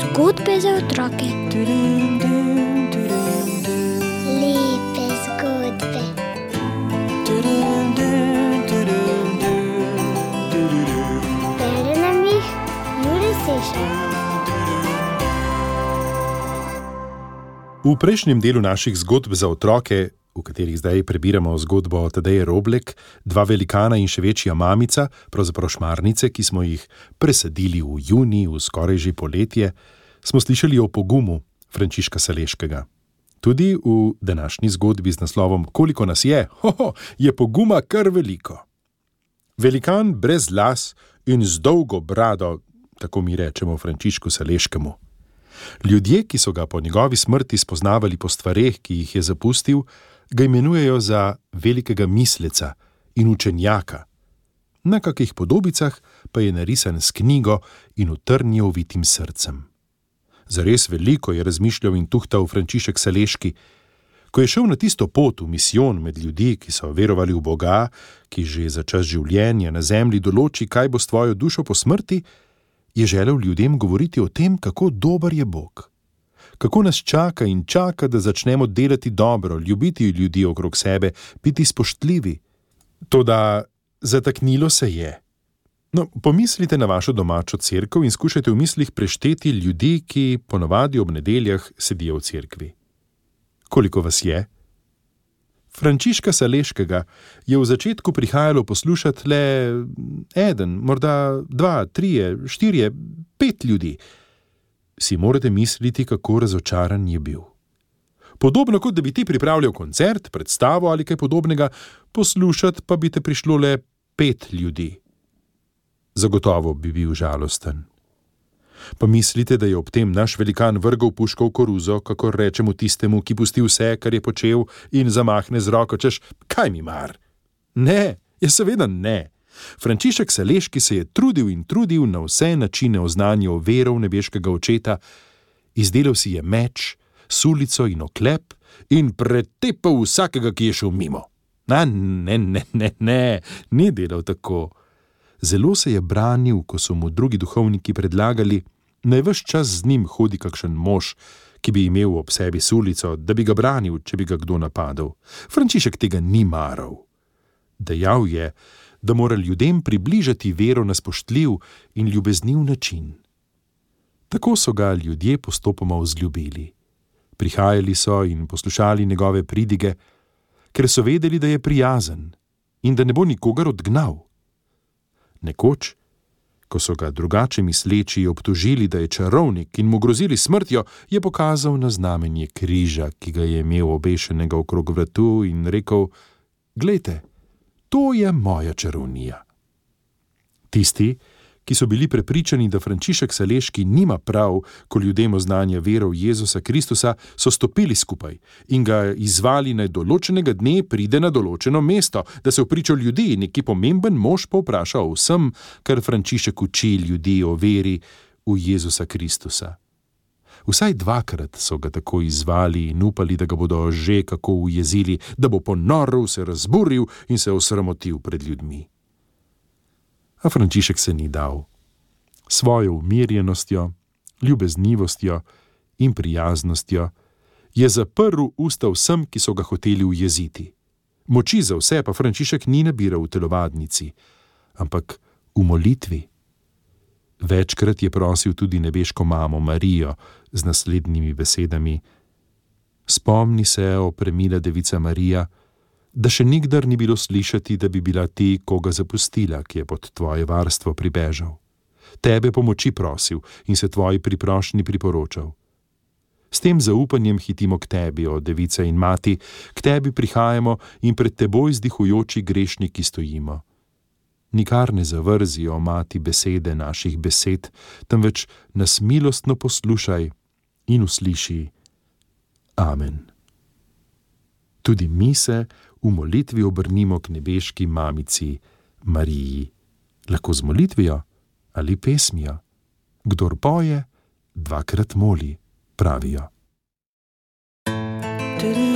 Zgodbe za otroke. Lepe zgodbe. Bere nam jih Juri Sešar. V prejšnjem delu naših zgodb za otroke, v katerih zdaj prebiramo zgodbo Tadeje Roblek, dva velikana in še večja mamica, pravzaprav šmarnice, ki smo jih presadili v juni, v skoraj že poletje, smo slišali o pogumu Frančiška Saleškega. Tudi v današnji zgodbi z naslovom Koliko nas je, hoho, je poguma kar veliko. Velikan brez las in z dolgo brado, tako mi rečemo Frančišku Saleškemu. Ljudje, ki so ga po njegovi smrti spoznavali po stvareh, ki jih je zapustil, ga imenujejo za velikega misleca in učenjaka. Na kakih podobicah pa je narisan s knjigo in utrnjo vitim srcem. Zares veliko je razmišljal in tuhtal Frančišek Saleški. Ko je šel na tisto pot v misijon med ljudi, ki so verovali v Boga, ki že za čas življenja na zemlji določi, kaj bo s tvojo dušo po smrti, je želel ljudem govoriti o tem, kako dober je Bog. Kako nas čaka in čaka, da začnemo delati dobro, ljubiti ljudi okrog sebe, biti spoštljivi. Toda zataknilo se je. No, pomislite na vašo domačo cerkev in skušajte v mislih prešteti ljudi, ki ponavadi ob nedeljah sedijo v cerkvi. Koliko vas je? Frančiška Saleškega je v začetku prihajalo poslušati le en, morda dva, trije, štirje, pet ljudi. Si morate misliti, kako razočaran je bil. Podobno kot da bi ti pripravljal koncert, predstavo ali kaj podobnega, poslušati pa bi te prišlo le pet ljudi. Zagotovo bi bil žalosten. Pa mislite, da je ob tem naš velikan vrgel puško v koruzo, kako rečemo tistemu, ki pusti vse, kar je počel, in zamahne z roko, češ, kaj mi mar? Ne, je seveda ne. Frančišek Saleški se je trudil in trudil na vse načine oznanjal vero v nebeškega očeta, izdelal si je meč, sulico in oklep in pretepal vsakega, ki je šel mimo. Na, ne, ne, ne, ne, ni delal tako. Zelo se je branil, ko so mu drugi duhovniki predlagali, naj vse čas z njim hodi kakšen mož, ki bi imel ob sebi sulico, da bi ga branil, če bi ga kdo napadel. Frančišek tega ni maral. Dejal je, da mora ljudem približati vero na spoštljiv in ljubezniv način. Tako so ga ljudje postopoma vzljubili. Prihajali so in poslušali njegove pridige, ker so vedeli, da je prijazen in da ne bo nikogar odgnal. Nekoč, ko so ga drugače misleči obtožili, da je čarovnik in mu grozili smrtjo, je pokazal na znamenje križa, ki ga je imel obešenega okrog vratu in rekel: Glejte, to je moja čarovnija. Tisti, ki so bili prepričani, da Frančišek Saleški nima prav, ko ljudem oznanja vero v Jezusa Kristusa, so stopili skupaj in ga izvali naj določenega dne pride na določeno mesto, da se vpričo ljudi neki pomemben mož povpraša o vsem, kar Frančišek uči ljudi o veri v Jezusa Kristusa. Vsaj dvakrat so ga tako izvali in upali, da ga bodo že kako ujezili, da bo ponoril, se razburil in se osramotil pred ljudmi. A Frančišek se ni dal. Svojo umirjenostjo, ljubeznivostjo in prijaznostjo je zaprl usta vsem, ki so ga hoteli ujeziti. Moči za vse pa Frančišek ni nabiral v telovadnici, ampak v molitvi. Večkrat je prosil tudi nebeško mamo Marijo z naslednjimi besedami: Spomni se, o premila devica Marija, da še nikdar ni bilo slišati, da bi bila ti koga zapustila, ki je pod tvoje varstvo pribežal. Tebe pomoči prosil in se tvoji priprošnji priporočal. S tem zaupanjem hitimo k tebi, o devica in mati, k tebi prihajamo in pred teboj zdihujoči grešniki stojimo. Nikar ne zavrzi, o mati, besede naših besed, temveč nas milostno poslušaj in usliši. Amen. Tudi mi se v molitvi obrnimo k nebeški mamici Mariji, lahko z molitvijo ali pesmijo. Kdor poje, dvakrat moli, pravijo. Zgodbe